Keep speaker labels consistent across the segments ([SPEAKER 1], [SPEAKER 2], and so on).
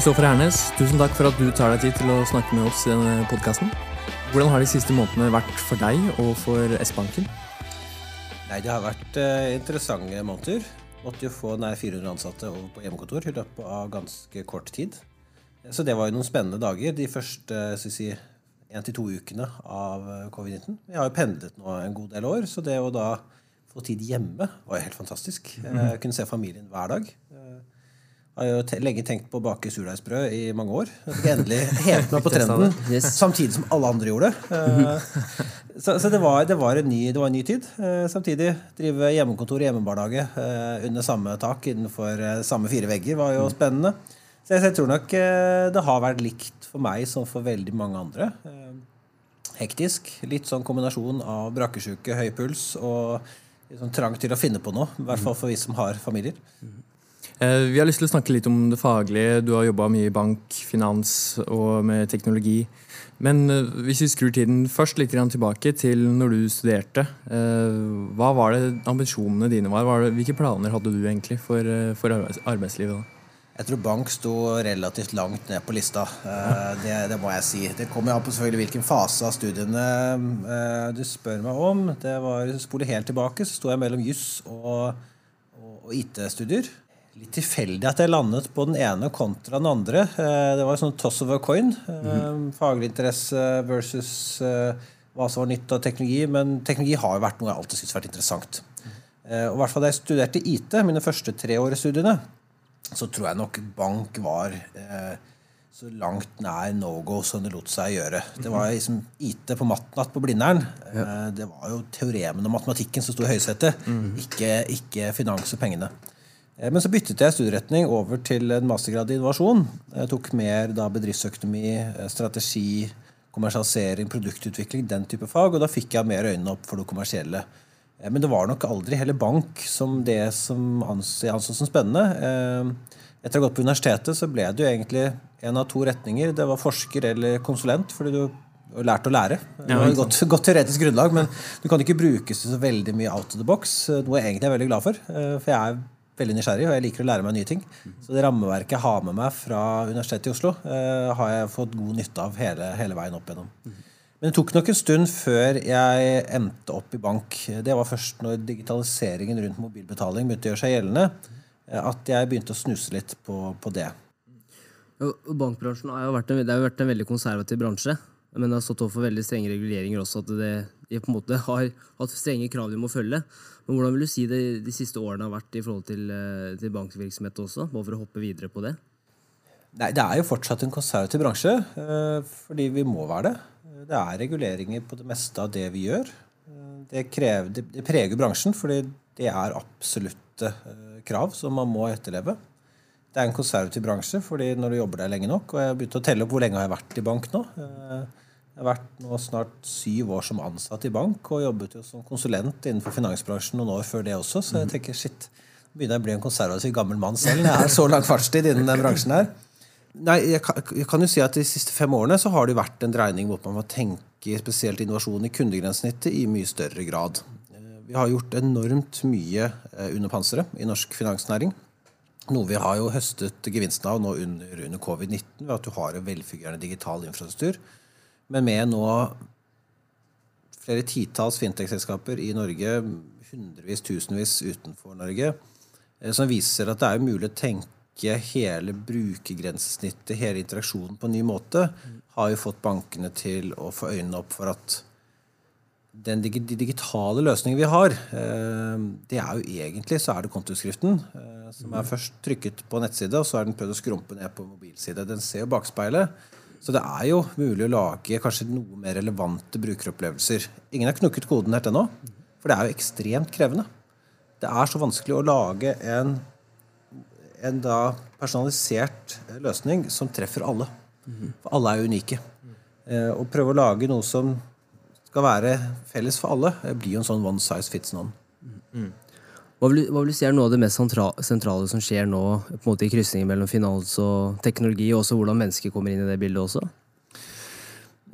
[SPEAKER 1] Kristoffer Hernes, tusen takk for at du tar deg tid til å snakke med oss i denne podkasten. Hvordan har de siste månedene vært for deg og for S-banken?
[SPEAKER 2] Nei, Det har vært eh, interessante måneder. Måtte jo få nær 400 ansatte over på hjemmekontor i løpet av ganske kort tid. Så det var jo noen spennende dager de første si, én til to ukene av eh, covid-19. Jeg har jo pendlet nå en god del år, så det å da få tid hjemme var jo helt fantastisk. Jeg mhm. kunne se familien hver dag. Jeg har jo lenge tenkt på å bake surdeigsbrød i mange år. Jeg endelig hevet meg på trenden, samtidig som alle andre gjorde det. Eh, så, så det, var, det, var ny, det, var, en ny, tid. Eh, samtidig drive hjemmekontor og hjemmebarnehage eh, under samme tak innenfor samme fire vegger var jo mm. spennende. Så jeg, tror nok det har vært likt for meg som for veldig mange andre. Hektisk. Litt sånn kombinasjon av brakkesjuke, høy puls og sånn trang til å finne på noe. I hvert fall for vi som har familier.
[SPEAKER 1] Eh, vi har lyst til å snakke litt om det faglige. Du har jobba mye i bank, finans og med teknologi. Men eh, hvis vi skrur tiden først litt tilbake til når du studerte. Eh, hva var det ambisjonene dine var? Hvilke planer hadde du egentlig for, for arbeidslivet?
[SPEAKER 2] Jeg tror bank sto relativt langt ned på lista. Det, det må jeg si. Det kommer an på selvfølgelig hvilken fase av studiene du spør meg om. Det var, Spole helt tilbake, så sto jeg mellom juss og, og IT-studier litt tilfeldig at jeg landet på den ene kontra den andre. Eh, det var sånn toss of a coin. Mm. Interesse versus eh, hva som var nytt av teknologi. Men teknologi har jo vært noe jeg alltid syntes vært interessant. Og i hvert fall Da jeg studerte IT, mine første tre år i studiene, så tror jeg nok bank var så langt nær no go som det lot seg gjøre. Det var liksom IT på matnatt på Blindern. Det var jo teoremen og matematikken som sto i høysetet, mm. ikke, ikke finans og pengene. Eh, men så byttet jeg studieretning over til en mastergrad i innovasjon. Jeg tok mer da bedriftsøkonomi, eh, strategi, kommersialisering, produktutvikling, den type fag. Og da fikk jeg mer øynene opp for det kommersielle. Eh, men det var nok aldri heller bank som det som jeg anså som spennende. Etter å ha gått på universitetet så ble det jo egentlig en av to retninger. Det var forsker eller konsulent, fordi du har lært å lære. Det var et godt, godt, teoretisk grunnlag, men du kan ikke brukes så veldig mye out of the box. Noe jeg egentlig er veldig glad for. For jeg er veldig nysgjerrig, og jeg liker å lære meg nye ting. Så det rammeverket jeg har med meg fra Universitetet i Oslo, eh, har jeg fått god nytte av hele, hele, veien opp igjennom. Men det tok nok en stund før jeg endte opp i bank. Det var først når digitaliseringen rundt mobilbetaling begynte å gjøre seg gjeldende, eh, at jeg begynte å snuse litt på, på det.
[SPEAKER 3] Bankbransjen har jo vært en, det har jo vært en veldig konservativ bransje. Men det har stått overfor veldig strenge reguleringer også. At det, de på en måte har hatt strenge krav de må følge. Men hvordan vil du si det de siste årene har vært i forhold til, eh, til bankvirksomhet også? Bare for å hoppe videre på det.
[SPEAKER 2] Nei, Det er jo fortsatt en konservativ bransje, eh, fordi vi må være det. Det er reguleringer på det meste av det vi gjør. Eh, det, krever, det preger bransjen, fordi det er absolutte krav som man må etterleve. Det er en konservativ bransje, fordi når du jobber der lenge nok Og jeg har begynt å telle opp hvor lenge jeg har vært i bank nå. Jeg har vært nå snart syv år som ansatt i bank og jobbet jo som konsulent innenfor finansbransjen noen år før det også. Så jeg mhm. tenker shit, begynner jeg å bli en konservativ gammel mann selv. Jeg er så lang fartstid innen den bransjen her. Nei, jeg kan, jeg kan, jo si at De siste fem årene så har det vært en dreining mot man må tenke spesielt innovasjon i kundegrensesnittet i mye større grad. Vi har gjort enormt mye eh, under panseret i norsk finansnæring. Noe vi har jo høstet gevinsten av nå under, under covid-19 ved at du har en velfungerende digital infrastruktur men med nå flere titalls fintech-selskaper i Norge, hundrevis, tusenvis utenfor Norge, eh, som viser at det er mulig å tenke hele brukergrensesnittet, hele interaksjonen, på en ny måte, har jo fått bankene til å få øynene opp for at den digitale løsningen vi har, eh, det er jo egentlig så er det kontoskriften eh, som er først trykket på nettside, og så er den prøvd å skrumpe ned på mobilside. Den ser jo bakspeilet. Så det er jo mulig å lage kanskje noe mer relevante brukeropplevelser. Ingen har knukket koden helt ennå, for det er jo ekstremt krevende. Det er så vanskelig å lage en, en da personalisert løsning som treffer alle. For alle er unike. Eh, å prøve å lage noe som skal være felles for alle, blir jo en sånn one size fits none. Mm.
[SPEAKER 3] Hva vil, hva vil, du si er noe av det mest sentrale som skjer nå på en måte i krysningen mellom finans og teknologi, og også hvordan mennesker kommer inn i det bildet også?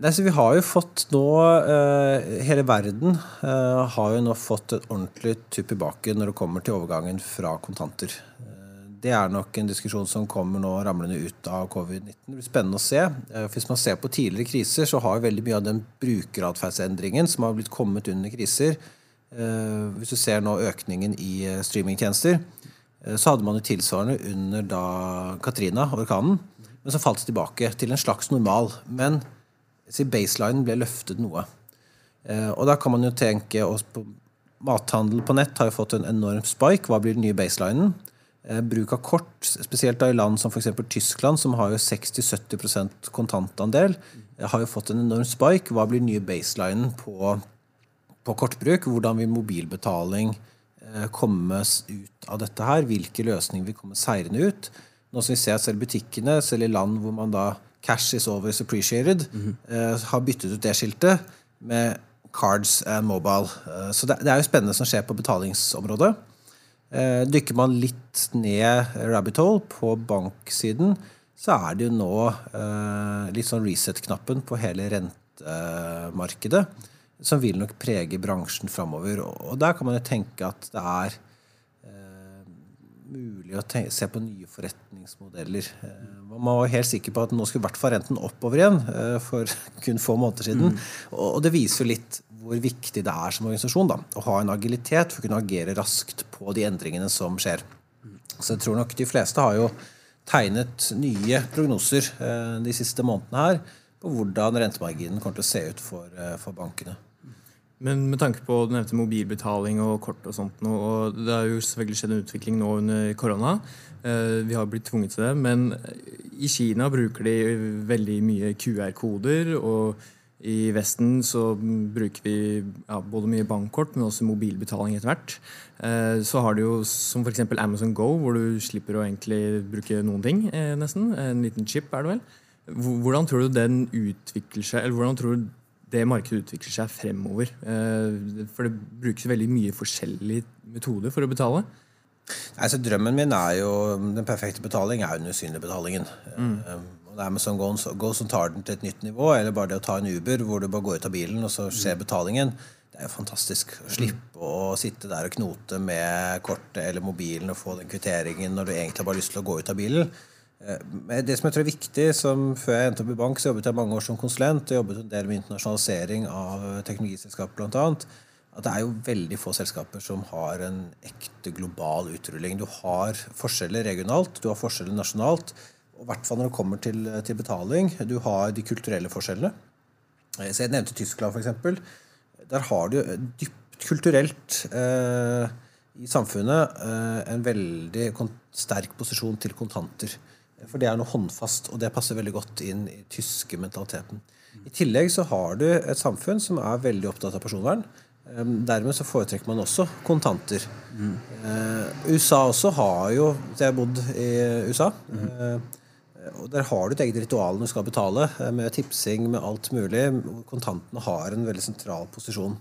[SPEAKER 2] Nei, vi har jo fått nå uh, Hele verden uh, har jo nå fått et ordentlig tupp i baken når det kommer til overgangen fra kontanter. Uh, det er nok en diskusjon som kommer nå ramlende ut av covid-19. Det blir spennende å se. Hvis man ser på tidligere kriser, så har veldig mye av den brukeratferdsendringen som har blitt kommet under kriser Hvis du ser nå økningen i streamingtjenester, så hadde man jo tilsvarende under da Katrina, orkanen. Men så falt det tilbake til en slags normal. Men baselinen ble løftet noe. Og da kan man jo tenke oss på Mathandel på nett har jo fått en enorm spike. Hva blir den nye baselinen? Eh, bruk av kort, spesielt i land som f.eks. Tyskland, som har jo 60-70% kontantandel, eh, har jo fått en enorm spike. Hva blir den nye baselinen på, på kortbruk? Hvordan vil mobilbetaling eh, komme ut av dette her? Hvilke løsninger vil komme seirende ut? Nå som vi ser selv butikkene, selv i land hvor man da cash is always appreciated, mm -hmm. har byttet ut det skiltet med cards and mobile. Eh, så det, er jo spennende som skjer på betalingsområdet. Dykker man litt ned rabbit hole på banksiden, så er det jo nå litt sånn reset-knappen på hele rentemarkedet som vil nok prege bransjen framover. Og der kan man jo tenke at det er mulig å tenke, se på nye forretningsmodeller. Man var helt sikker på at nå skulle i hvert fall renten oppover igjen for kun få måneder siden. Mm. Og det viser jo litt hvor viktig det er som organisasjon da, å ha en agilitet for å kunne agere raskt på de endringene som skjer. Så jeg tror nok de fleste har jo tegnet nye prognoser eh, de siste månedene her på hvordan rentemarginen kommer til å se ut for, eh, for bankene.
[SPEAKER 1] Men med tanke på du nevnte mobilbetaling og kort og sånt, og det har jo selvfølgelig skjedd en utvikling nå under korona. Eh, vi har blitt tvunget til det. Men i Kina bruker de veldig mye QR-koder. og i Vesten så bruker vi ja, både mye bankkort, men også mobilbetaling etter hvert. Eh, så har du jo som f.eks. Amazon Go, hvor du slipper å egentlig bruke noen ting. Eh, nesten. En liten chip, er det vel. Hvordan tror du den utvikler seg, eller hvordan tror du det markedet utvikler seg fremover? Eh, for det brukes veldig mye forskjellige metoder for å betale.
[SPEAKER 2] Altså, drømmen min er jo Den perfekte betaling er jo den usynlige betalingen. Mm. Det er Amazon Go, Go som tar den til et nytt nivå, eller bare det å ta en Uber hvor du bare går ut av bilen, og så skjer betalingen. Det er jo fantastisk. Å slippe å sitte der og knote med kortet eller mobilen og få den kvitteringen når du egentlig har bare lyst til å gå ut av bilen. Eh, det som jeg tror er viktig, som Før jeg endte opp i bank, så jobbet jeg mange år som konsulent. og jobbet en del med internasjonalisering av teknologiselskap bl.a. At det er jo veldig få selskaper som har en ekte global utrulling. Du har forskjeller regionalt, du har forskjeller nasjonalt. Og I hvert fall når det kommer til, til, betaling. Du har de kulturelle forskjellene. Eh, så Jeg nevnte Tyskland, f.eks. Der har du dypt kulturelt eh, i samfunnet eh, en veldig sterk posisjon til kontanter. For det er noe håndfast, og det passer veldig godt inn i tyske mentaliteten. I tillegg så har du et samfunn som er veldig opptatt av personvern. Ehm, dermed så foretrekker man også kontanter. Mm. USA også har jo Jeg har bodd i USA. Mm. Og Der har du et eget ritual når du skal betale, eh, med tipsing, med alt mulig. Kontantene har en veldig sentral posisjon.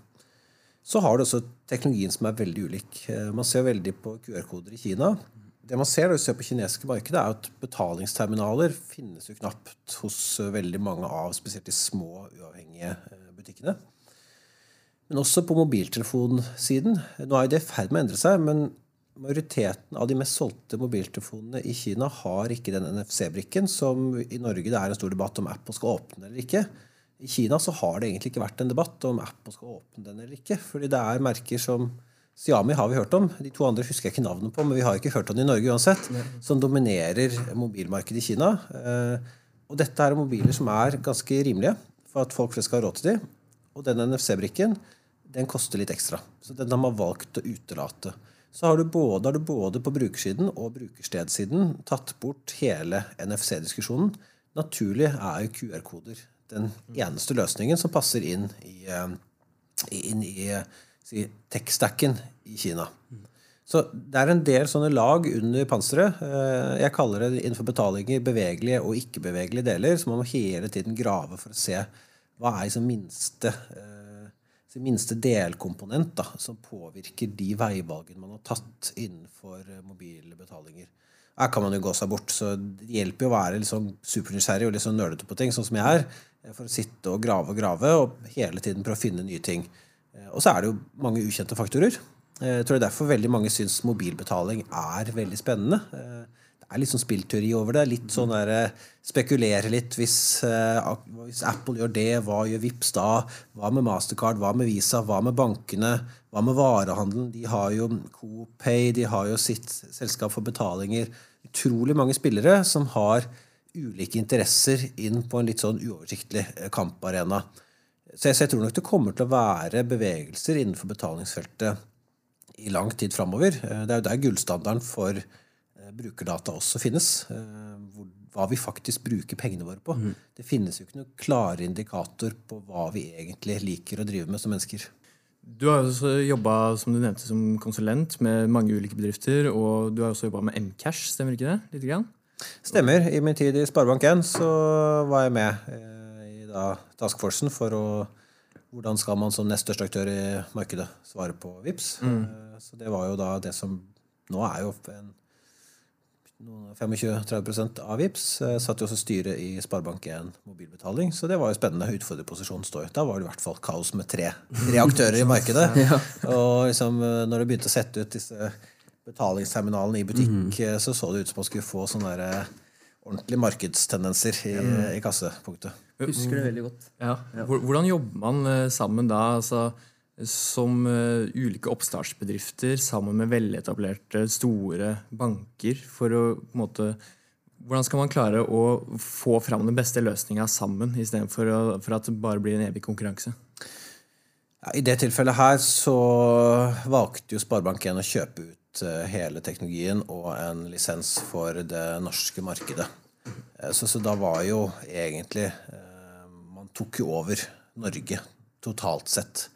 [SPEAKER 2] Så har du også teknologien som er veldig ulik. Man ser veldig på QR-koder i Kina. Det man ser når du ser på kinesiske markedet, er at betalingsterminaler finnes jo knapt hos eh, veldig mange av spesielt de små, uavhengige butikkene. Men også på mobiltelefonsiden. Nå er det i ferd med å endre seg, men majoriteten av de mest solgte mobiltelefonene i Kina har ikke den NFC-brikken som i Norge det er en stor debatt om Apple skal åpne eller ikke. I Kina så har det egentlig ikke vært en debatt om Apple skal åpne den eller ikke. fordi det er merker som Xiaomi har vi hørt om. De to andre husker jeg ikke navnet på, men vi har ikke hørt om det i Norge uansett. Som dominerer mobilmarkedet i Kina. Eh, og dette er mobiler som er ganske rimelige for at folk flest skal ha råd til dem. Og den NFC-brikken den koster litt ekstra. Så den har man valgt å utelate så har du både, har du både på brukersiden og brukerstedsiden tatt bort hele NFC-diskusjonen. Naturlig er jo QR-koder den eneste løsningen som passer inn i, eh, inn i si, tech-stacken i Kina. Så det er en del sånne lag under panseret. Eh, jeg kaller det innenfor betalinger bevegelige og ikke-bevegelige deler. Så man må hele tiden grave for å se hva er liksom minste eh, minste delkomponent da, som påvirker de veivalgene man har tatt innenfor eh, mobile betalinger. Her kan man jo gå seg bort, så det hjelper jo å være litt sånn supernysgjerrig og litt sånn nerdete på ting, sånn som jeg er, for å sitte og grave og grave og hele tiden prøve å finne nye ting. Eh, og så er det jo mange ukjente faktorer. Jeg tror det er derfor veldig mange syns mobilbetaling er veldig spennende. Det er litt sånn spillteori over det. Litt sånn der, Spekulere litt. Hvis, hvis, Apple gjør det, hva gjør Vips da? Hva med Mastercard? Hva med Visa? Hva med bankene? Hva med varehandelen? De har jo CoPay, de har jo sitt selskap for betalinger. Utrolig mange spillere som har ulike interesser inn på en litt sånn uoversiktlig kamparena. Så jeg, så jeg tror nok det kommer til å være bevegelser innenfor betalingsfeltet i lang tid framover. Det er jo der gullstandarden for eh, brukerdata også finnes. Eh, hva vi faktisk bruker pengene våre på. Mm. Det finnes jo ikke noen klare indikator på hva vi egentlig liker å drive med som mennesker.
[SPEAKER 1] Du har også jobba som du nevnte, som konsulent med mange ulike bedrifter. Og du har også jobba med Mcash, stemmer ikke det? Litt grann?
[SPEAKER 2] Stemmer. I min tid i Sparebank1 så var jeg med eh, da, taskforcen for å hvordan skal man som nest største aktør i markedet svare på VIPS? Mm. Eh, så det var jo da det som nå er jo en 25-30% av VIPS. Eh, satt jo også styret i Sparebank1 mobilbetaling, så det var jo spennende. Utfordrerposisjonen står. Da var det i hvert fall kaos med tre, tre aktører i markedet. ja. Og liksom, eh, når det begynte å sette ut disse betalingsterminalene i butikk, mm. så så det ut som man skulle få sånne der, ordentlige markedstendenser i, i kassepunktet.
[SPEAKER 3] Husker det veldig godt.
[SPEAKER 1] Ja. Hvordan jobber man eh, sammen da? Altså, som uh, ulike oppstartsbedrifter sammen med veletablerte, store banker for å på en måte Hvordan skal man klare å få fram den beste løsninga sammen, istedenfor for at det bare blir en evig konkurranse?
[SPEAKER 2] Ja, I det tilfellet her så valgte jo Sparebank1 å kjøpe ut uh, hele teknologien og en lisens for det norske markedet. Uh, så, så, da var jo egentlig Man tok jo over Norge totalt sett.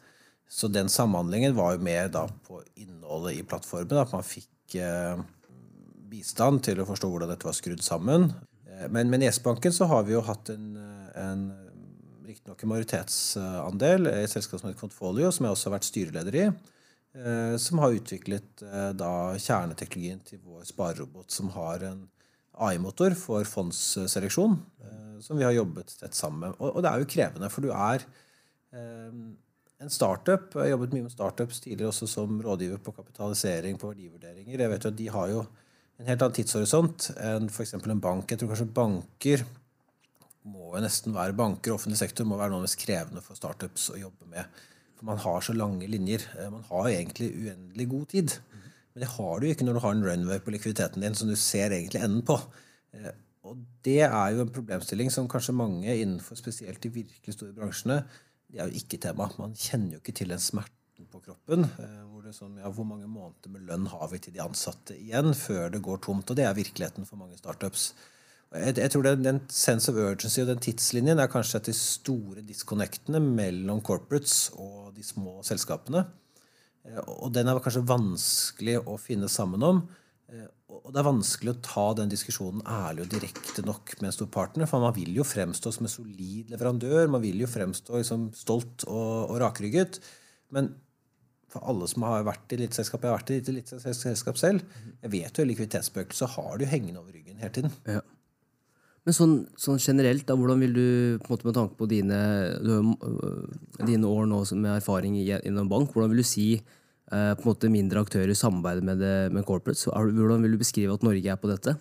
[SPEAKER 2] Så den samhandlingen var jo mer da på innholdet i plattformen. At man fikk eh, bistand til å forstå hvordan dette var skrudd sammen. Eh, men med Nesbanken så har vi jo hatt en, en riktignok en majoritetsandel i et selskap som heter Confolio, som jeg også har vært styreleder i. Eh, som har utviklet eh, da kjerneteknologien til vår sparerobot, som har en AI-motor for fondsseleksjon. Eh, som vi har jobbet tett sammen med. Og, det er jo krevende, for du er en startup. Jeg har jobbet mye med startups tidligere også som rådgiver på kapitalisering, på verdivurderinger. Jeg vet jo at De har jo en helt annen tidshorisont enn f.eks. en bank. Jeg tror kanskje banker må jo nesten være banker, offentlig sektor må være noe av det mest krevende for startups å jobbe med. For man har så lange linjer. Eh, man har egentlig uendelig god tid. Men det har du ikke når du har en runway på likviditeten din som du ser egentlig enden på. Eh, og det er jo en problemstilling som kanskje mange innenfor spesielt de virkelig store bransjene det er jo ikke tema. Man kjenner jo ikke til den smerten på kroppen. Eh, hvor, det er sånn, ja, hvor mange måneder med lønn har vi til de ansatte igjen før det går tomt? Og det er virkeligheten for mange startups. Jeg, jeg tror den, Den sense of urgency og den tidslinjen er kanskje de store disconnectene mellom corporates og de små selskapene. Eh, og den er kanskje vanskelig å finne sammen om. Eh, og det er vanskelig å ta den diskusjonen ærlig og direkte nok med en stor partner. For man vil jo fremstå som en solid leverandør. Man vil jo fremstå liksom stolt og, og rakrygget. Men for alle som har vært i eliteselskap Jeg har vært i litt eliteselskap selv. Jeg vet jo i likviditetsspøkelset har du hengende over ryggen hele tiden. Ja.
[SPEAKER 3] Men sånn, sånn, generelt, da, hvordan vil du på en måte med tanke på dine, dine år nå med erfaring gjennom bank, hvordan vil du si Eh, på en måte mindre aktører samarbeider med, det, med corporate. Hvordan vil du beskrive at Norge er på dette?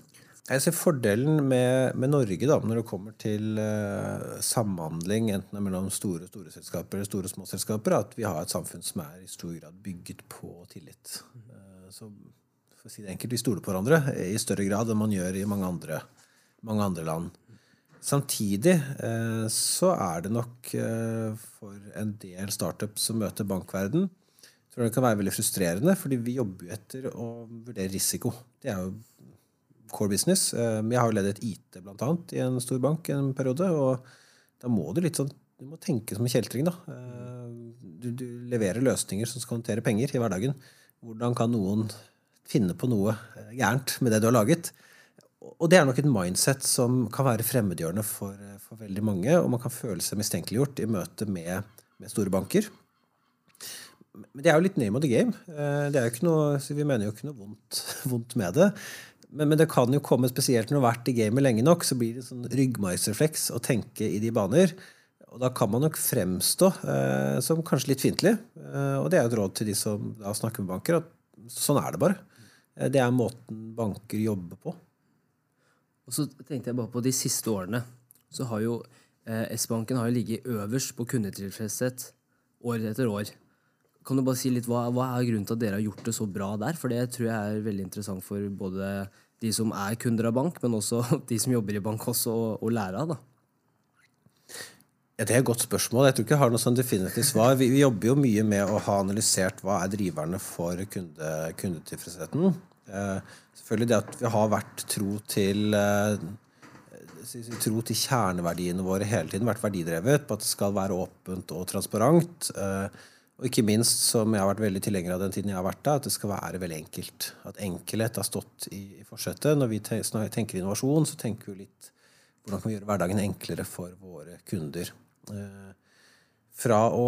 [SPEAKER 2] Jeg ser Fordelen med, med Norge da, når det kommer til eh, samhandling enten mellom store og store selskaper eller store og små selskaper, er at vi har et samfunn som er i stor grad bygget på tillit. Eh, så for å si det enkelt, Vi stoler på hverandre i større grad enn man gjør i mange andre, mange andre land. Samtidig uh, så er det nok for en del startups som møter bankverden, tror det kan være veldig frustrerende, fordi vi jobber jo etter å vurdere risiko. Det er jo core business. Eh, jeg har jo ledet IT blant annet, i en stor bank en periode. og da må du litt sånn, du må tenke som en kjeltring. da. Eh, du, du, leverer løsninger som skal håndtere penger i hverdagen. Hvordan kan noen finne på noe eh, gærent med det du har laget? Og det er nok et mindset som kan være fremmedgjørende for, for veldig mange. Og man kan føle seg mistenkeliggjort i møte med, med store banker men det er jo litt name of the game. Eh, det er jo ikke noe, Vi mener jo ikke noe vondt, vondt med det. Men, men, det kan jo komme spesielt når du har vært i gamet lenge nok, så blir det sånn ryggmargsrefleks å tenke i de baner. Og da kan man nok fremstå eh, som kanskje litt fiendtlig. Eh, og det er jo et råd til de som snakker med banker, at sånn er det bare. Eh, det er måten banker jobber på.
[SPEAKER 3] Og så tenkte jeg bare på de siste årene. Så har jo eh, S-banken har jo ligget øverst på kundetilfredshet år etter år. Kan du bare si litt, hva, hva, er grunnen til at dere har gjort det så bra der? For det tror jeg er veldig interessant for både de som er kunder av bank, men også de som jobber i bank også, å lære av. da.
[SPEAKER 2] Ja, Det er et godt spørsmål. Jeg tror ikke jeg har noe sånn definitivt svar. Vi, vi, jobber jo mye med å ha analysert hva er driverne for kunde, kundetilfredsheten. Eh, selvfølgelig det at vi har vært tro til eh, tro til kjerneverdiene våre hele tiden, vært verdidrevet på at det skal være åpent og transparent. Eh, og ikke minst, som jeg har vært veldig tilhenger av den tiden jeg har vært der, at det skal være veldig enkelt. At enkelhet har stått i, i forsetet. Når vi tenker innovasjon, så tenker vi litt hvordan kan vi gjøre hverdagen enklere for våre kunder. Fra å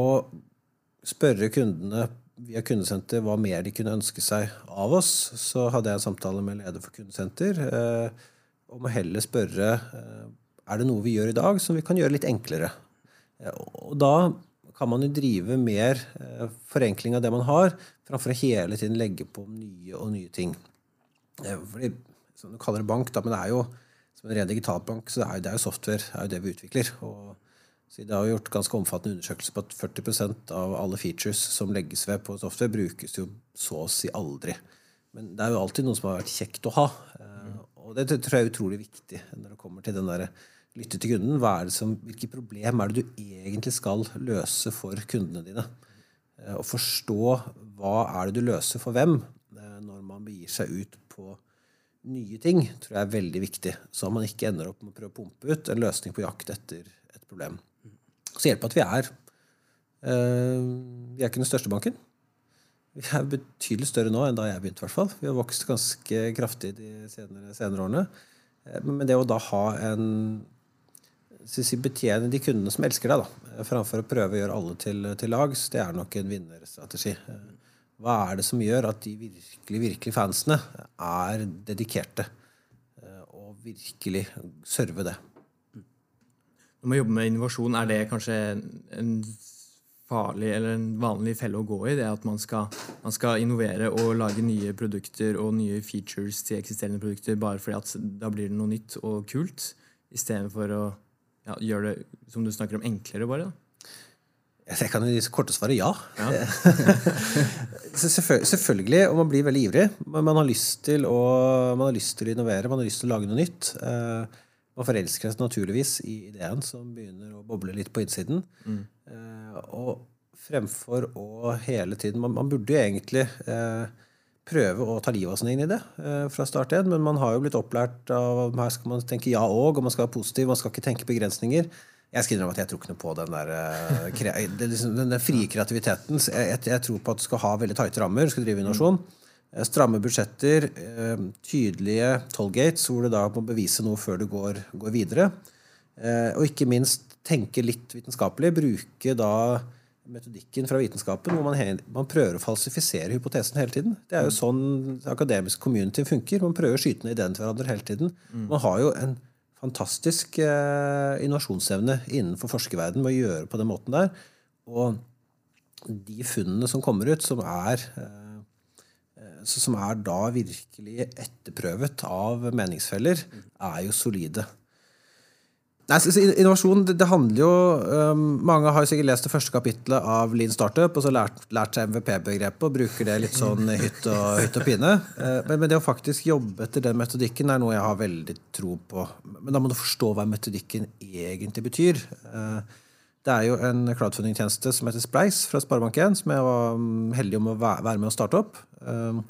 [SPEAKER 2] spørre kundene via kundesenter hva mer de kunne ønske seg av oss, så hadde jeg en samtale med leder for kundesenter eh, om å heller spørre eh, er det noe vi gjør i dag som vi kan gjøre litt enklere. Og da kan man jo drive mer forenkling av det man har, framfor å hele tiden legge på nye og nye ting. Fordi, som du kaller det bank, da, men det er jo som en ren digitalbank, så det er det jo software det er jo det vi utvikler. og det har gjort ganske omfattende undersøkelser på at 40% av alle features som legges ved på software, brukes jo så å si aldri. Men det er jo alltid noe som har vært kjekt å ha. Mm. Og det tror jeg er utrolig viktig når det kommer til den der lytte til kunden. Som, hvilke problem er det du egentlig skal løse for kundene dine? Eh, og forstå hva er det du løser for hvem eh, når man begir seg ut på nye ting, tror jeg er veldig viktig. Så man ikke ender opp med å prøve å pumpe ut en løsning på jakt etter et problem. Så hjelper at vi er uh, Vi er ikke den største banken. Vi er betydelig større nå enn da jeg begynte. hvert fall. Vi har vokst ganske kraftig de senere, senere årene. Uh, men det å da ha en si, Betjene de kundene som elsker deg, da, framfor å prøve å gjøre alle til, til lags, det er nok en vinnerstrategi. Uh, hva er det som gjør at de virkelig, virkelig fansene er dedikerte? Og virkelig serve det.
[SPEAKER 1] Når man jobber med innovasjon, er det kanskje en farlig eller en vanlig felle å gå i? Det at man skal, man skal innovere og lage nye produkter og nye features til eksisterende produkter bare fordi at da blir det noe nytt og kult, istedenfor å ja, gjøre det som du snakker om, enklere bare? da?
[SPEAKER 2] Jeg kan i korte svaret ja. ja. selvfølgelig, og man blir veldig ivrig. Man har lyst til å, man har lyst til å innovere, man har lyst til å lage noe nytt. Eh, man forelsker seg naturligvis i ideen som begynner å boble litt på innsiden. Mm. Eh, og fremfor å hele tiden Man, man burde jo egentlig eh, prøve å ta livet av seg inn i det eh, fra start igjen, men man har jo blitt opplært av her skal man tenke ja òg, og man skal være positiv, man skal ikke tenke begrensninger. Jeg skal innrømme at jeg tror ikke noe på den der eh, liksom, den, den frie kreativiteten. Jeg, jeg, jeg, tror på at du skal ha veldig tighte rammer, du skal drive innovasjon. Mm. Eh, stramme budsjetter, eh, tydelige tollgates, hvor du da må bevise noe før du går, går videre. Eh, og ikke minst tenke litt vitenskapelig. Bruke da metodikken fra vitenskapen hvor man, man, prøver å falsifisere hypotesen hele tiden. Det er jo sånn akademisk community funker. Man prøver å skyte ned ideen til hverandre hele tiden. Mm. Man har jo en fantastisk innovasjonsevne innenfor forskerverdenen med å gjøre på den måten der. Og de funnene som kommer ut, som er eh, som er da virkelig etterprøvet av meningsfeller, er jo solide. Nei, innovasjon det, handler jo um, Mange har sikkert lest det første kapitlet av Lean Startup og så lært, lært seg MVP-begrepet og bruker det litt sånn hytt og, hytt og pine. Uh, men, men, det å faktisk jobbe etter den metodikken er noe jeg har veldig tro på. Men da må du forstå hva metodikken egentlig betyr. Uh, det er jo en crowdfunding-tjeneste som heter Splice fra Sparebank1, som jeg var mm, heldig om å være med å starte opp. Ehm,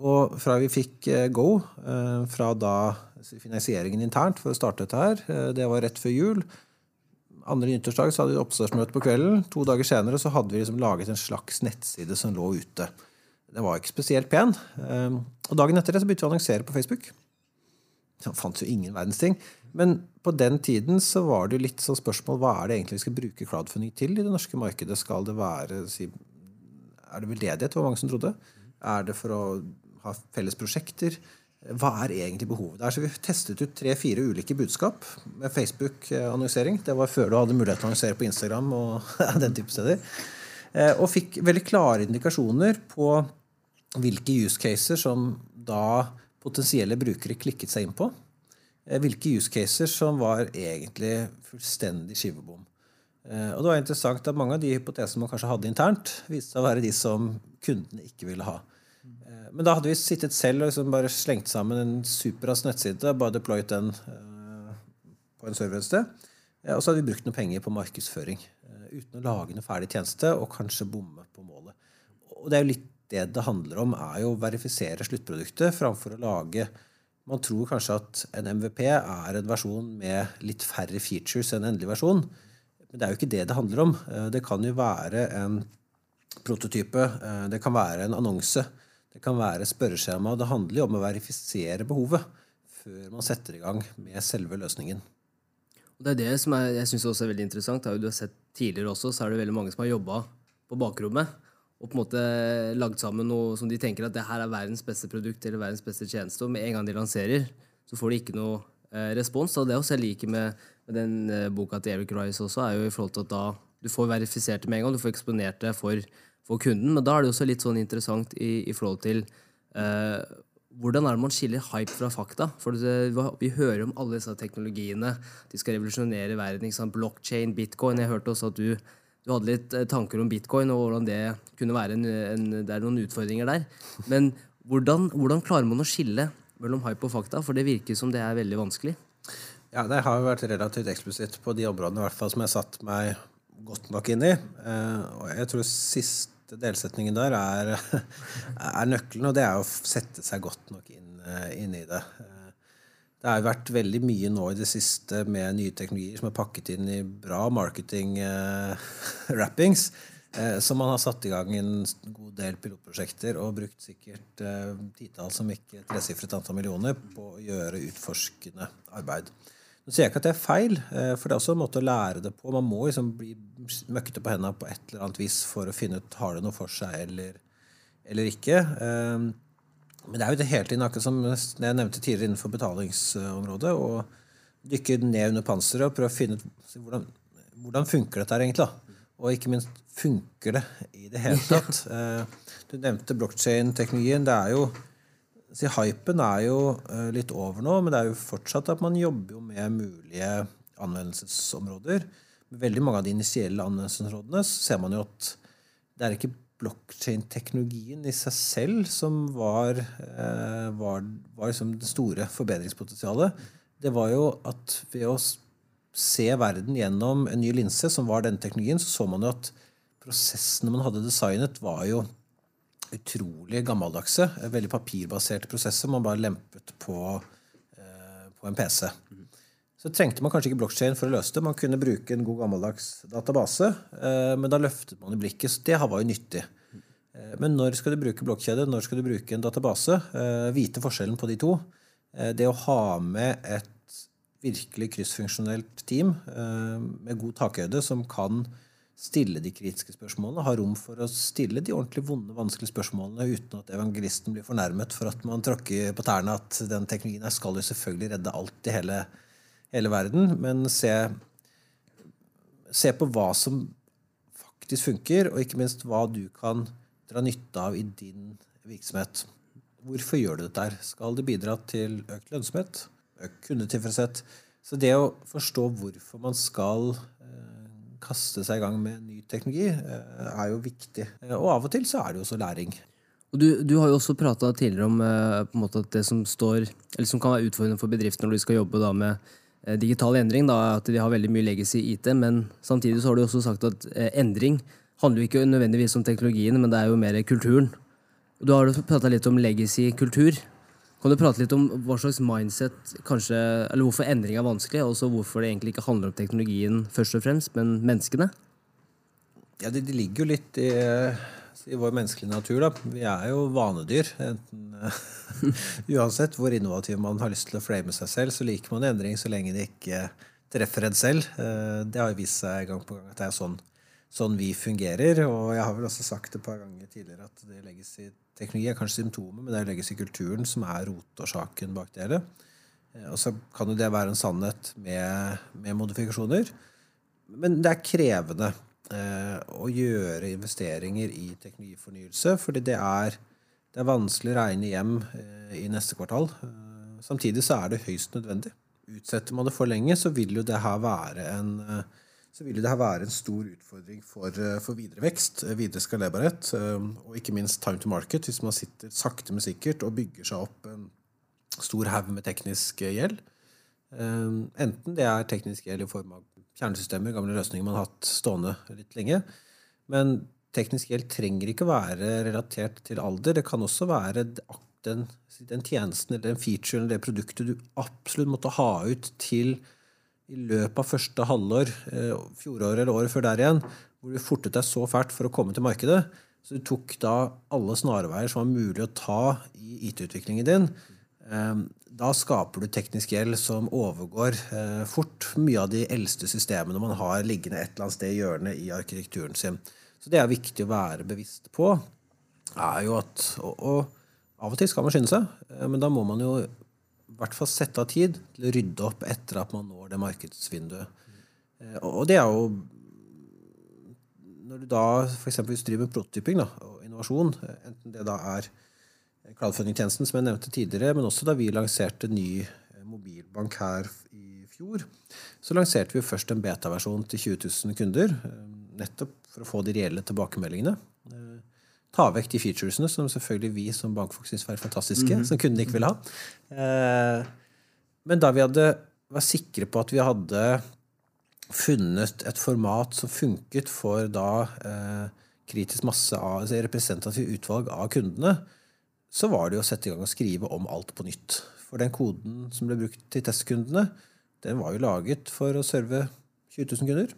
[SPEAKER 2] og fra vi fikk eh, go, eh, fra da finansieringen internt for å starte dette her, eh, det var rett før jul. Andre nyttårsdag så hadde vi oppstartsmøte på kvelden. To dager senere så hadde vi liksom laget en slags nettside som lå ute. Den var ikke spesielt pen. Ehm, og dagen etter det så begynte vi å annonsere på Facebook. Det fantes jo ingen verdens ting. Men på den tiden så var det litt sånn spørsmål hva er det egentlig vi skal bruke crowdfunding til i det norske markedet. Skal det være si, Er det veldedighet? Var mange som trodde. Er det for å ha felles prosjekter? hva er egentlig behovet der? Så vi testet ut tre-fire ulike budskap med Facebook-annonsering. Det var før du hadde mulighet til å annonsere på Instagram og den type steder. Eh, og fikk veldig klare indikasjoner på hvilke use caser som da potensielle brukere klikket seg inn på. Eh, hvilke use caser som var egentlig fullstendig skivebom. Eh, og det var interessant at mange av de hypotesene man kanskje hadde internt, viste seg å være de som kundene ikke ville ha. Men da hadde vi sittet selv og liksom bare slengt sammen en superrask nettside. Bare deployet den på en server et sted. Og så hadde vi brukt noen penger på markedsføring. Uten å lage noe ferdig tjeneste og kanskje bomme på målet. Og det er jo litt det det handler om, er jo å verifisere sluttproduktet framfor å lage Man tror kanskje at en MVP er en versjon med litt færre features enn endelig versjon. Men det er jo ikke det det handler om. Uh, det kan jo være en prototype. Det kan være en annonse. Det kan være spørreskjema. Det handler jo om å verifisere behovet før man setter i gang med selve løsningen.
[SPEAKER 3] Det er det som er, jeg synes også er veldig interessant. Du har sett tidligere også, så er det veldig mange som har jobba på bakrommet og på en måte lagd sammen noe som de tenker at det her er verdens beste produkt eller verdens beste tjeneste. Og med en gang de lanserer, så får de ikke noe eh, respons. Og det også jeg liker med, med den eh, boka til Eric Rice også, er jo i forhold til at da du får verifisert det med en gang. Du får eksponert det for for kunden. Men da er det også litt sånn interessant i, i forhold til eh, hvordan er det man skiller hype fra fakta? For det, Vi hører om alle disse teknologiene. De skal revolusjonere verden. Blockchain, bitcoin. Jeg hørte også at du, du hadde litt eh, tanker om bitcoin og hvordan det kunne være en, en, det er noen utfordringer der. Men hvordan, hvordan klarer man å skille mellom hype og fakta? For det virker som det er veldig vanskelig.
[SPEAKER 2] Ja, Det har jo vært relativt eksplisitt på de områdene i hvert fall som jeg har satt meg godt nok inn i. Eh, og jeg tror siste delsetningen der er, er, nøkkelen, og det er å sette seg godt nok inn, eh, inn, i det. Det har vært veldig mye nå i det siste med nye teknologier som er pakket inn i bra marketing-wrappings. Eh, så man har satt i gang en god del pilotprosjekter og brukt sikkert eh, titalls, om ikke tresifret antall millioner, på å gjøre utforskende arbeid. Nå sier jeg ikke at det er feil, eh, for det er også en måte å lære det på. Man må liksom bli møkkete på hendene på et eller annet vis for å finne ut har det noe for seg eller, eller ikke. Eh, men det er jo det hele tiden, akkurat som jeg nevnte tidligere innenfor betalingsområdet, å dykke ned under panseret og prøve å finne ut hvordan, hvordan funker dette her egentlig. da? Og ikke minst, funker det i det hele tatt? Eh, du nevnte blokkjein-teknologien. Det er jo så Hypen er jo uh, litt over nå, men det er jo fortsatt at man jobber jo med mulige anvendelsesområder. Med veldig mange av de initielle anvendelsesområdene ser man jo at det er ikke blokkjein-teknologien i seg selv som var, uh, var, var liksom det store forbedringspotensialet. Det var jo at ved å se verden gjennom en ny linse, som var denne teknologien, så så man jo at prosessene man hadde designet, var jo utrolig gammeldagse, veldig papirbaserte prosesser man bare lempet på, eh, på en PC. Så trengte man kanskje ikke blokkjede for å løse det. Man kunne bruke en god gammeldags database, eh, men da løftet man i blikket. Så det var jo nyttig. Eh, men når skal du bruke blokkjede, når skal du bruke en database? Vite forskjellen på de to. Det å ha med et virkelig kryssfunksjonelt team med god takhøyde som kan stille de kritiske spørsmålene, ha rom for å stille de ordentlig vonde, vanskelige spørsmålene uten at evangelisten blir fornærmet for at man tråkker på tærne at den teknologien her skal jo selvfølgelig redde alt i hele, hele verden, men se, se, på hva som faktisk funker, og ikke minst hva du kan dra nytte av i din virksomhet. Hvorfor gjør du dette her? Skal det bidra til økt lønnsomhet? Økt kundetilfredshet? Så det å forstå hvorfor man skal kaste seg i gang med ny teknologi, eh, er jo viktig. Eh, og av og til så er det jo også læring.
[SPEAKER 3] Du, du har jo også prata tidligere om eh, måte, det som står, som kan være utfordrende for bedriftene når de skal jobbe med digital endring, da, at de har veldig mye legacy IT, men samtidig så har du også sagt at endring handler jo ikke nødvendigvis om teknologien, men det er jo mer kulturen. Du har prata litt om legacy-kultur. Kan du prate litt om hva slags mindset kanskje, eller hvorfor endring er vanskelig, og hvorfor det egentlig ikke handler om teknologien først og fremst, men menneskene?
[SPEAKER 2] Ja, Det, det ligger jo litt i, i, vår menneskelige natur. da. Vi er jo vanedyr. Enten, uansett hvor innovativ man har lyst til å flame seg selv, så liker man endring så lenge det ikke treffer en selv. Eh, det har vist seg gang på gang at det er sånn sånn vi fungerer. Og jeg har vel også sagt et par ganger tidligere at det legges i teknologi er kanskje symptomet, men det legges i kulturen som er rotårsaken bak det hele. Eh, og så kan jo det være en sannhet med, med modifikasjoner. Men det er krevende eh, å gjøre investeringer i teknologifornyelse, fordi det er, det er vanskelig å regne hjem eh, i neste kvartal. Eh, samtidig så er det høyst nødvendig. Utsetter man det for lenge, så vil jo det her være en eh, her være en stor utfordring for, eh, for videre vekst, videre skalerbarhet, og ikke minst time to market, hvis man sitter sakte, men sikkert og bygger seg opp en stor haug med teknisk gjeld. Enten det er teknisk gjeld i form av kjernesystemer, gamle løsninger man har hatt stående litt lenge. Men teknisk gjeld trenger ikke være relatert til alder. Det kan også være den, den tjenesten eller den featuren eller det produktet du absolutt måtte ha ut til i løpet av første halvår, eh, fjoråret eller året før der igjen, hvor du fortet deg så fælt for å komme til markedet. Så du tok da alle snarveier som var mulig å ta i IT-utviklingen din. Ehm, da skaper du teknisk gjeld som overgår eh, fort mye av de eldste systemene man har liggende et eller annet sted i hjørnet i arkitekturen sin. Så det er viktig å være bevisst på. er jo at, og, og Av og til skal man skynde seg, eh, men da må man jo i hvert fall sette av tid til å rydde opp etter at man når det markedsvinduet. Eh, og det er jo Når du da f.eks. driver med prototyping da, og innovasjon, eh, enten det da er crowdfunding-tjenesten, som jeg nevnte tidligere, men også da vi lanserte ny eh, mobilbank her i fjor, så lanserte vi først en beta-versjon til 20 000 kunder. Eh, nettopp for å få de reelle tilbakemeldingene. Eh, ta vekk de featuresene som selvfølgelig vi som bankfolk syns var fantastiske, mm -hmm. som kundene ikke ville ha. Men da vi hadde, var sikre på at vi hadde funnet et format som funket for da kritisk masse av altså representativt utvalg av kundene, så var det jo å sette i gang og skrive om alt på nytt. For den koden som ble brukt til testkundene, den var jo laget for å serve 20 000 kunder.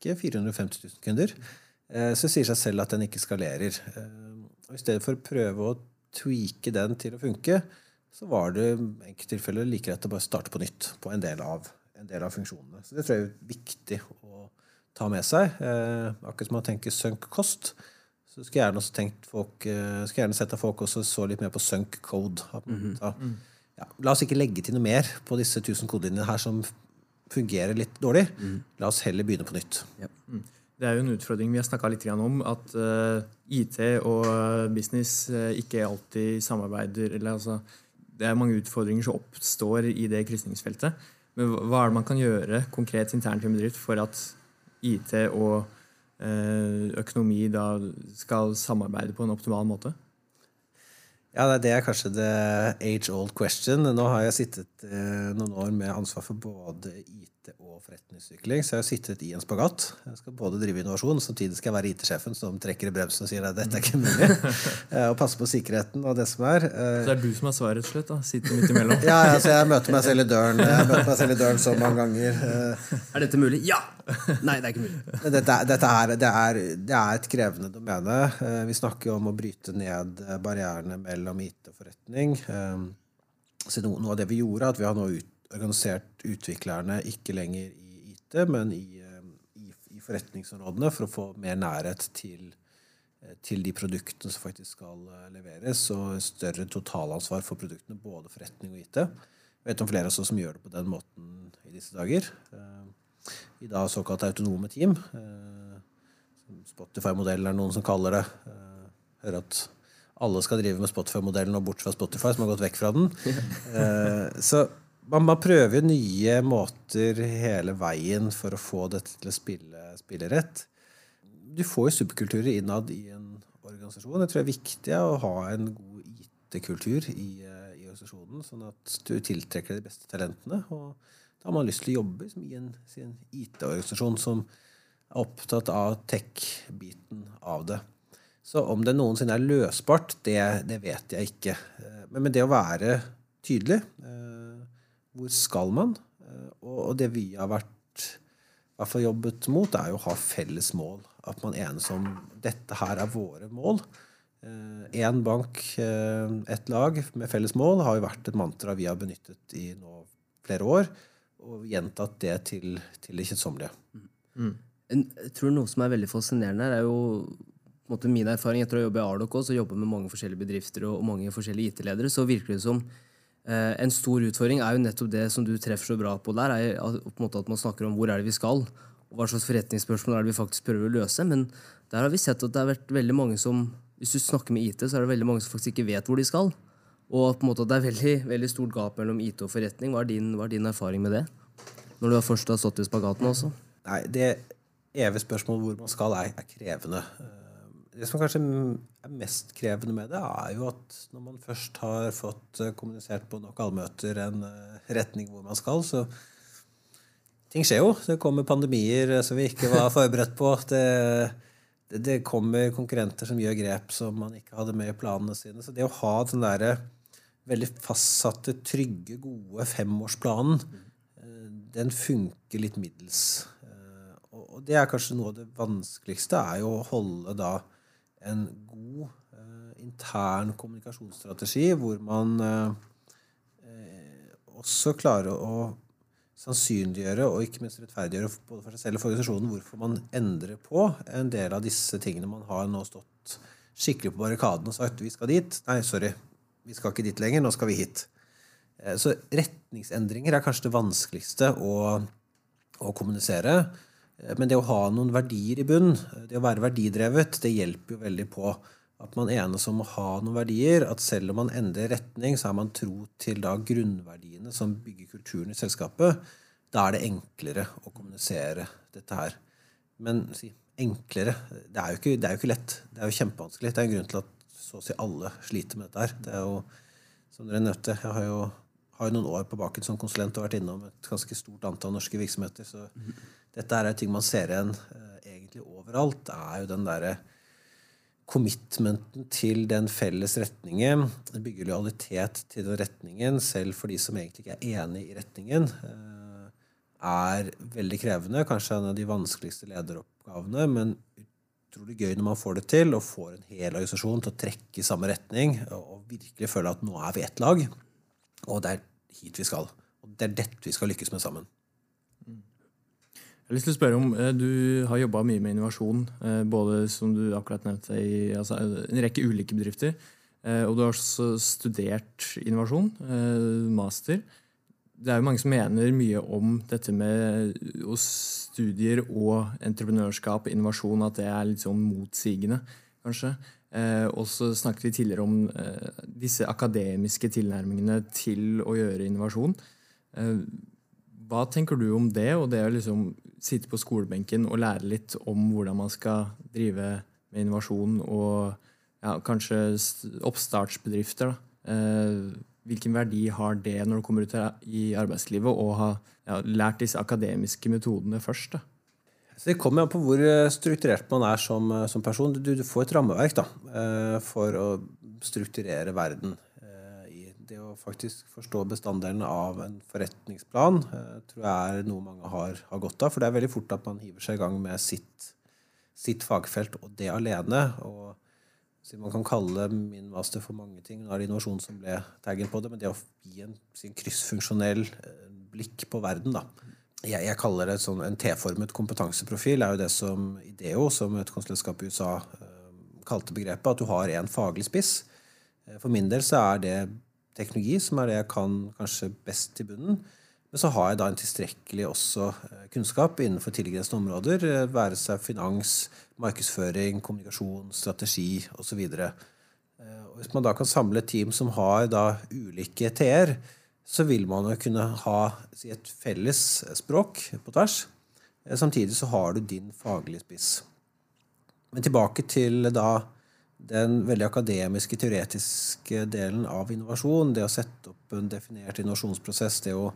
[SPEAKER 2] Ikke 450 000 kunder. Eh, så det sier seg selv at den ikke skalerer. Eh, og I stedet for å prøve å tweake den til å funke, så var det i enkelte tilfeller like greit å bare starte på nytt på en del av, en del av funksjonene. Så det tror jeg er viktig å ta med seg. Eh, akkurat som man tenker sunk cost, så skulle jeg gjerne tenkt folk, eh, skulle gjerne sett at folk også så litt mer på sunk code. Mm -hmm. ja, la oss ikke legge til noe mer på disse 1000 kodelinjene her som fungerer litt dårlig. Mm. La oss heller begynne på nytt. Ja.
[SPEAKER 1] Mm. Det er jo en utfordring vi har snakka litt om, at uh, eh, IT og business uh, ikke alltid samarbeider. eller altså, Det er mange utfordringer som oppstår i det krysningsfeltet. Men hva er det man kan gjøre konkret internt i en bedrift for at IT og Eh, økonomi da skal samarbeide på en optimal måte?
[SPEAKER 2] Ja, Det er kanskje the age old question. Nå har jeg sittet eh, noen år med ansvar for både IT og forretningsutvikling, så jeg har sittet i en spagat. Jeg skal både drive innovasjon, samtidig skal jeg være IT-sjefen som trekker i bremsen og sier at dette er ikke mulig. Eh, og passe på sikkerheten og det som er.
[SPEAKER 1] Så det er du som har svaret, rett og slett? Sitter midt imellom?
[SPEAKER 2] ja, altså, jeg møter meg selv i døren Jeg møter meg selv i døren så mange ganger.
[SPEAKER 3] Er dette mulig? Ja! Nei, det er ikke mulig.
[SPEAKER 2] Dette, dette er, det, er, det, er, et krevende domene. Eh, vi snakker jo om å bryte ned barrierene mellom IT og forretning. Eh, så noe av det vi gjorde, er at vi har nå ut, organisert utviklerne ikke lenger i IT, men i, eh, i, i forretningsområdene for å få mer nærhet til, til de produktene som faktisk skal leveres, og større totalansvar for produktene, både forretning og IT. Jeg vet om flere også som gjør det på den måten i disse dager i da såkalt autonome team. Eh, Spotify-modellen er noen som kaller det. Eh, hører at alle skal drive med Spotify-modellen og bort fra Spotify, som har gått vekk fra den. Eh, så man, man prøver nye måter hele veien for å få dette til å spille, spille rett. Du får jo subkulturer innad i en organisasjon. Jeg tror det er viktig å ha en god IT-kultur i, i, organisasjonen, sånn at du tiltrekker de beste talentene. og da har man lyst til å jobbe i en, en IT-organisasjon som er opptatt av tech-biten av det. Så om det noensinne er løsbart, det, det vet jeg ikke. Eh, men det å være tydelig eh, Hvor skal man? Eh, og det vi har vært hvert jobbet mot, er jo å ha felles mål. At man enes om dette her er våre mål. Én bank, ett lag med felles mål har jo vært et mantra vi har benyttet i nå flere år og gjentatt det til, til det kjedsommelige. Mm.
[SPEAKER 3] Jeg tror noe som er veldig fascinerende her, er jo min erfaring etter å jobbe i Ardoc også, jobbe med mange forskjellige bedrifter og mange forskjellige IT-ledere, så virker det som eh, en stor utfordring er jo nettopp det som du treffer så bra på der, er på en måte at man snakker om hvor er det vi skal, og hva slags forretningsspørsmål er det vi faktisk prøver å løse. Men der har vi sett at det har vært veldig mange som Hvis du snakker med IT, så er det veldig mange som faktisk ikke vet hvor de skal. Og på en måte at det er veldig, veldig stort gap mellom IT og forretning. Hva er din, hva er din erfaring med det? Når du først har stått i spagaten også?
[SPEAKER 2] Nei, Det evige spørsmålet hvor man skal, er, er krevende. Det som kanskje er mest krevende med det, er jo at når man først har fått kommunisert på nok allmøter en retning hvor man skal, så ting skjer jo. Det kommer pandemier som vi ikke var forberedt på. Det, det, det, kommer konkurrenter som gjør grep som man ikke hadde med i planene sine. Så det å ha den derre veldig fastsatte, trygge, gode femårsplanen, eh, den funker litt middels. Eh, og det er kanskje noe av det vanskeligste, er jo å holde da en god eh, intern kommunikasjonsstrategi hvor man også klarer å sannsynliggjøre og ikke minst rettferdiggjøre både for seg selv og for organisasjonen hvorfor man endrer på en del av disse tingene man har nå stått skikkelig på barrikaden og sagt vi skal dit. Nei, sorry, vi skal ikke dit lenger, nå skal vi hit. Eh, så retningsendringer er kanskje det vanskeligste å, å kommunisere. Eh, men det å ha noen verdier i bunn, det å være verdidrevet, det hjelper jo veldig på at man enes om å ha noen verdier. At selv om man endrer retning, så er man tro til da grunnverdiene som bygger kulturen i selskapet. Da er det enklere å kommunisere dette her. Men si, enklere det er, ikke, det er, jo ikke, lett. Det er jo kjempevanskelig. Det er en grunn til at så å si alle sliter med dette her. Det er jo, som dere nevnte, jeg har jo, har jo noen år på baken som konsulent og vært innom et ganske stort antall norske virksomheter. Så mm. Dette er ting man ser igjen uh, egentlig overalt. Det er jo den derre commitmenten til den felles retningen, bygger lojalitet til den retningen, selv for de som egentlig ikke er enig i retningen, eh, er veldig krevende. Kanskje en av de vanskeligste lederoppgavene, men utrolig gøy når man får det til, og får en hel organisasjon til å trekke i samme retning og virkelig føle at nå er vi ett lag, og det er hit vi skal. Og det er dette vi skal lykkes med sammen.
[SPEAKER 1] Jeg har lyst til å spørre om, eh, Du har jobba mye med innovasjon, eh, både som du akkurat nevnte i altså, en rekke ulike bedrifter. Eh, og du har også studert innovasjon, master. Det er jo mange som mener mye om dette med studier og entreprenørskap og innovasjon, at det er litt sånn motsigende, kanskje. Og så snakket vi tidligere om disse akademiske tilnærmingene til å gjøre innovasjon. Hva tenker du om det, og det å liksom sitte på skolebenken og lære litt om hvordan man skal drive med innovasjon og ja, kanskje oppstartsbedrifter. Eh, hvilken verdi har det når du kommer ut i arbeidslivet og har ja, lært disse akademiske metodene først? da?
[SPEAKER 2] Så det kommer an på hvor eh, strukturert man er som, eh, som person. Du, du, får et rammeverk da, eh, for å strukturere verden det å faktisk forstå bestanddelen av en forretningsplan eh, tror jeg er noe mange har, har, godt av. For det er veldig fort at man hiver seg i gang med sitt, sitt fagfelt, og det alene. og Man kan kalle min master for mange ting. Nå er det innovasjon som ble taggen på det, men det å gi en, sin kryssfunksjonell eh, blikk på verden, da. Jeg, jeg kaller det sånn, en T-formet kompetanseprofil. er jo det som Ideo, som et konsulentskap i USA, eh, kalte begrepet. At du har en faglig spiss. For min del så er det teknologi, som er det jeg kan kanskje best i bunnen. Men så har jeg da en tilstrekkelig også eh, kunnskap innenfor tilgrensende områder. Eh, være seg finans, markedsføring, kommunikasjon, strategi osv. Eh, hvis man da kan samle et team som har da ulike T-er, så vil man jo kunne ha et felles språk på tvers. Samtidig så har du din faglige spiss. Men tilbake til da den veldig akademiske, teoretiske delen av innovasjon, det å sette opp en definert innovasjonsprosess, det å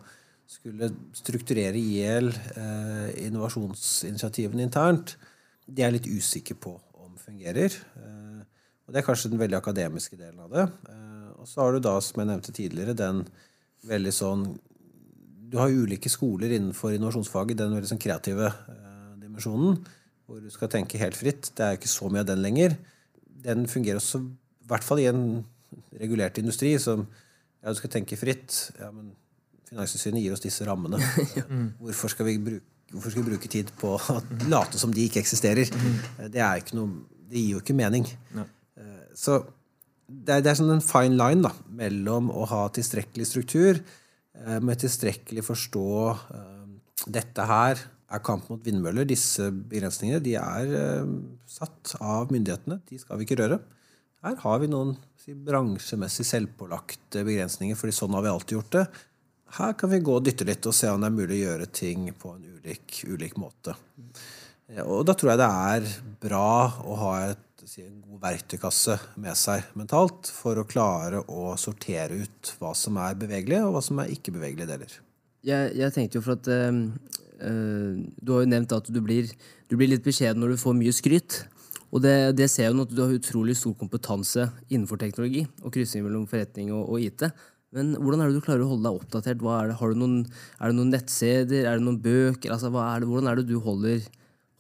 [SPEAKER 2] skulle strukturere i hjel eh, innovasjonsinitiativene internt, det er litt usikker på om fungerer. Eh, og Det er kanskje den veldig akademiske delen av det. Eh, og så har du da, som jeg nevnte tidligere, den veldig sånn Du har ulike skoler innenfor innovasjonsfaget, den veldig sånn kreative eh, dimensjonen, hvor du skal tenke helt fritt. Det er ikke så mye av den lenger den fungerer også, i hvert fall i en regulert industri, som ja, du skal tenke fritt. Ja, men Finanstilsynet gir oss disse rammene. Hvorfor skal vi bruke hvorfor skal vi bruke tid på å late som de ikke eksisterer? Det, er ikke noe, det gir jo ikke mening. Eh, Så det er, det er sånn en fine line da, mellom å ha tilstrekkelig struktur, eh, med tilstrekkelig forstå eh, dette her er kamp mot vindmøller. Disse begrensningene de er eh, satt av myndighetene. De skal vi ikke røre. Her har vi noen si, bransjemessig selvpålagte begrensninger, fordi sånn har vi alltid gjort det. Her kan vi gå og dytte litt og se om det er mulig å gjøre ting på en ulik, ulik måte. Eh, Og da tror jeg det er bra å ha et, si, en god verktøykasse med seg mentalt for å klare å sortere ut hva som er bevegelige, og hva som er ikke bevegelige deler.
[SPEAKER 3] Jeg, jeg tenkte jo for at eh, Du har jo nevnt at du blir, du blir litt beskjeden når du får mye skryt. Og det, det ser jo at du har utrolig stor kompetanse innenfor teknologi og kryssing mellom forretning og, og IT. Men hvordan er det du klarer å holde deg oppdatert? Er, det, du noen, er det noen nettsteder? Er det noen bøker? Altså, er det, hvordan er det du holder,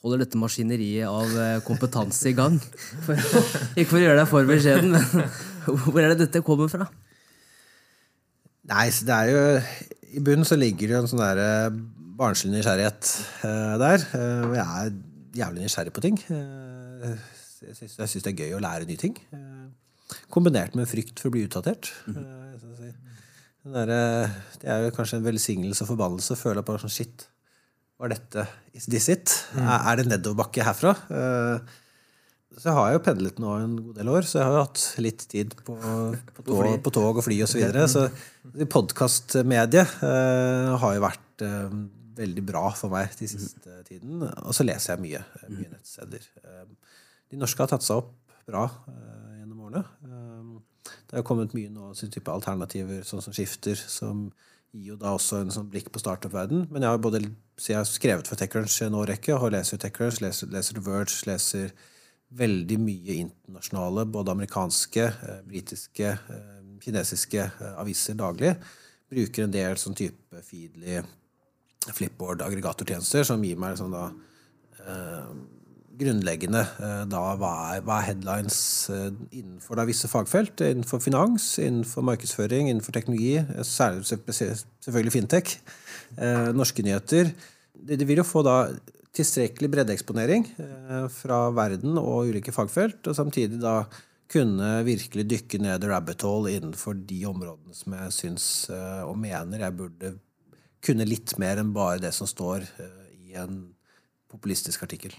[SPEAKER 3] holder dette maskineriet av eh, kompetanse i gang? For, ikke for å gjøre deg for beskjeden, men hvor er det dette kommer fra?
[SPEAKER 2] Nei, så det er jo I bunnen så ligger det jo en sånn der eh, barnslig nysgjerrighet uh, der. Uh, og jeg er jævlig nysgjerrig på ting. Eh, jeg syns det er gøy å lære nye ting. Kombinert med frykt for å bli utdatert. Så si. Der, det er jo kanskje en velsignelse og forbannelse. å føle på sånn Shit, var dette Is this it? Er, er det nedoverbakke herfra? Uh, så jeg har jo pendlet nå en god del år, så jeg har jo hatt litt tid på, på, tog, på tog og fly osv. Så, videre. så podkastmediet uh, har jo vært eh, veldig bra for meg de siste tiden. Og så leser jeg mye, eh, mye nettsteder. Eh, de norske har tatt seg opp bra eh, gjennom årene. Det har kommet mye nå sin type alternativer, sånn som Skifter, som gir jo da også en sånn blikk på startup-verden. Men jeg har både jeg har skrevet for TechCrunch en årrekke, og leser TechCrunch, leser, leser The Verge, leser veldig mye internasjonale, både amerikanske, britiske, kinesiske aviser daglig. Bruker en del sånn type Feedly, Flipboard-aggregatortjenester som gir meg sånn da eh, grunnleggende eh, da hva er, hva er headlines eh, innenfor da visse fagfelt. Innenfor finans, innenfor markedsføring, innenfor teknologi. eh, Særlig selvfølgelig fintech. Eh, norske nyheter. De, de vil jo få da tilstrekkelig breddeeksponering eh, fra verden og ulike fagfelt, og samtidig da kunne virkelig dykke ned i rabbit hole innenfor de områdene som jeg syns og mener jeg burde kunne litt mer enn bare det som står eh, i en populistisk artikkel.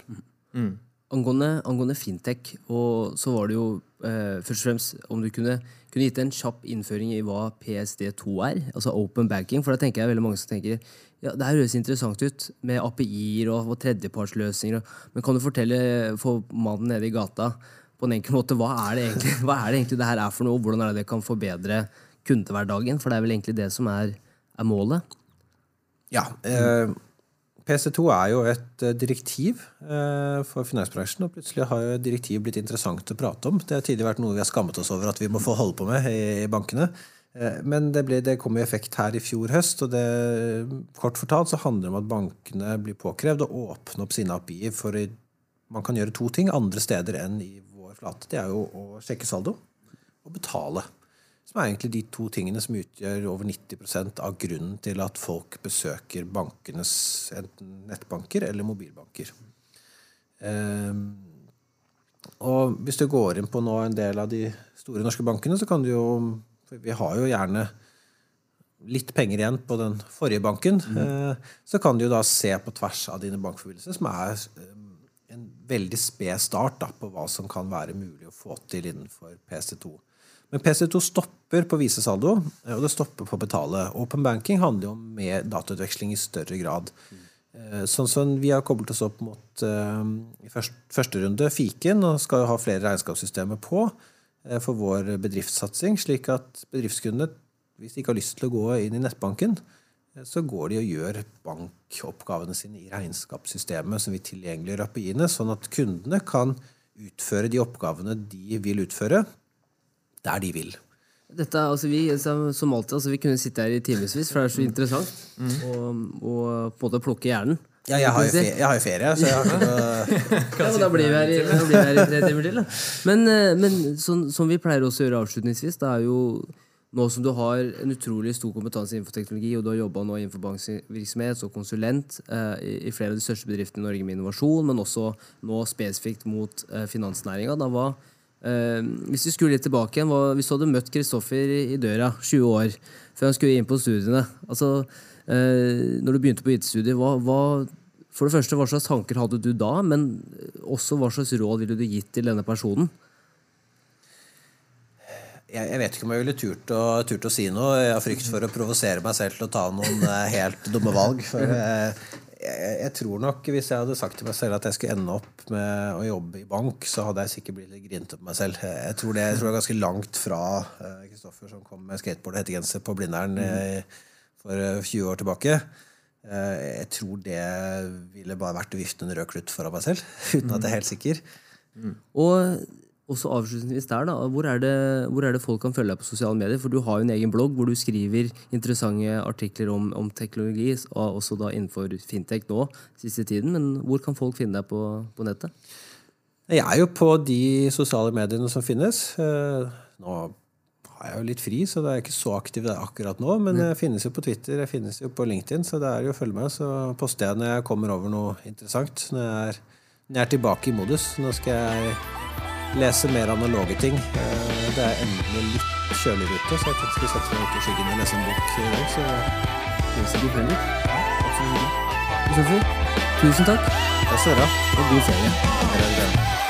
[SPEAKER 3] Angående, angående fintech, og så var det jo eh, først og fremst om du kunne, kunne gitt en kjapp innføring i hva PSD2 er, altså open banking. For da tenker jeg veldig mange som tenker ja, det her høres interessant ut med API-er og, og tredjepartsløsninger. Men kan du fortelle for mannen nede i gata på en enkel måte hva er det egentlig hva er det egentlig det her er for noe, hvordan er det det kan forbedre kundehverdagen? For det er vel egentlig det som er, er målet.
[SPEAKER 2] Ja. Eh, PC2 er jo et eh, direktiv eh, for finansbransjen, og plutselig har jo direktiv blitt interessant å prate om. Det har tidligere vært noe vi har skammet oss over at vi må få holde på med i, i bankene. Eh, men det, ble, det kom i effekt her i fjor høst, og det, kort fortalt så handler det om at bankene blir påkrevd å åpne opp sine API for i, man kan gjøre to ting andre steder enn i vår flate. Det er jo å sjekke saldo og betale. Som er egentlig de to tingene som utgjør over 90% av grunnen til at folk besøker bankenes enten nettbanker eller mobilbanker. Ehm, og hvis du går inn på nå en del av de store norske bankene, så kan du jo Vi har jo gjerne litt penger igjen på den forrige banken. eh, Så kan du jo da se på tvers av dine bankforbindelser, som er eh, en veldig sped start da, på hva som kan være mulig å få til innenfor PC2. Men PC2 stopper på visesaldo, eh, og det stopper på å betale. Open banking handler jo om mer datautveksling i større grad. Eh, Sånn som Vi har koblet oss opp mot eh, i første runde Fiken og skal jo ha flere regnskapssystemer på eh, for vår bedriftssatsing, slik at bedriftskundene, hvis de ikke har lyst til å gå inn i nettbanken, eh, så går de og gjør bankoppgavene sine i regnskapssystemet som vi tilgjengeliggjør API-ene, sånn at kundene kan utføre de oppgavene de vil utføre, der de vil.
[SPEAKER 3] Dette, altså vi, som, som alltid, altså vi kunne sitte her i timevis, for det er så interessant. Og, og en måte plukke hjernen.
[SPEAKER 2] Ja, jeg har jo ferie, jeg har ferie så jeg har ikke noe
[SPEAKER 3] Ja, da blir vi her i, vi her i tre timer til. Da. Men, eh, men sånn, som vi pleier også å gjøre avslutningsvis, det er jo nå som du har en utrolig stor kompetanse innenfor teknologi, og du har jobba innenfor bankvirksomhet som konsulent eh, i, i, flere av de største bedriftene i Norge med innovasjon, men også nå spesifikt mot eh, finansnæringa, eh, Hvis vi skulle litt tilbake igjen, hvis du hadde møtt Kristoffer i, døra 20 år før han skulle inn på studiene altså, eh, Når du begynte på IT-studiet, hva, hva for det første, hva slags tanker hadde du da, men også hva slags råd ville du gitt til denne personen?
[SPEAKER 2] jeg, jeg, vet ikke om jeg ville turt å, turt å si noe. Jeg har frykt for å provosere meg selv til å ta noen eh, helt dumme valg. For jeg, jeg, jeg, tror nok Hvis jeg hadde sagt til meg selv at jeg skulle ende opp med å jobbe i bank, så hadde jeg sikkert blitt litt grinete på meg selv. Jeg tror det, jeg tror det er ganske langt fra Kristoffer Kristoffer som kom med skateboard og hettegenser på Blindern mm. for 20 år tilbake. Jeg tror det ville bare vært å vifte en rød klutt foran meg selv, uten at jeg er helt sikker.
[SPEAKER 3] Mm. Og også avslutningsvis der, da, hvor er, det, hvor er, det, folk kan følge deg på sosiale medier? For du har jo en egen blogg hvor du skriver interessante artikler om, om teknologi, og også da innenfor fintech nå, siste tiden. Men hvor kan folk finne deg på, på, nettet?
[SPEAKER 2] Jeg er jo på de sosiale mediene som finnes. Eh, nå har jeg jo litt fri, så det er ikke så aktiv akkurat nå. Men jeg finnes jo på Twitter, jeg finnes jo på LinkedIn, så det er jo å følge med. Så poster jeg når jeg kommer over noe interessant. Når jeg er, når jeg er tilbake i modus. Nå skal jeg lese mer analoge ting. Eh, det er endelig litt kjøligere ute, så jeg tenkte jeg skulle sette meg ut i skyggen og lese en bok i dag. Så
[SPEAKER 3] leser du heller? Kristoffer, tusen
[SPEAKER 2] takk. Skal dere ha.
[SPEAKER 3] Og god ferie.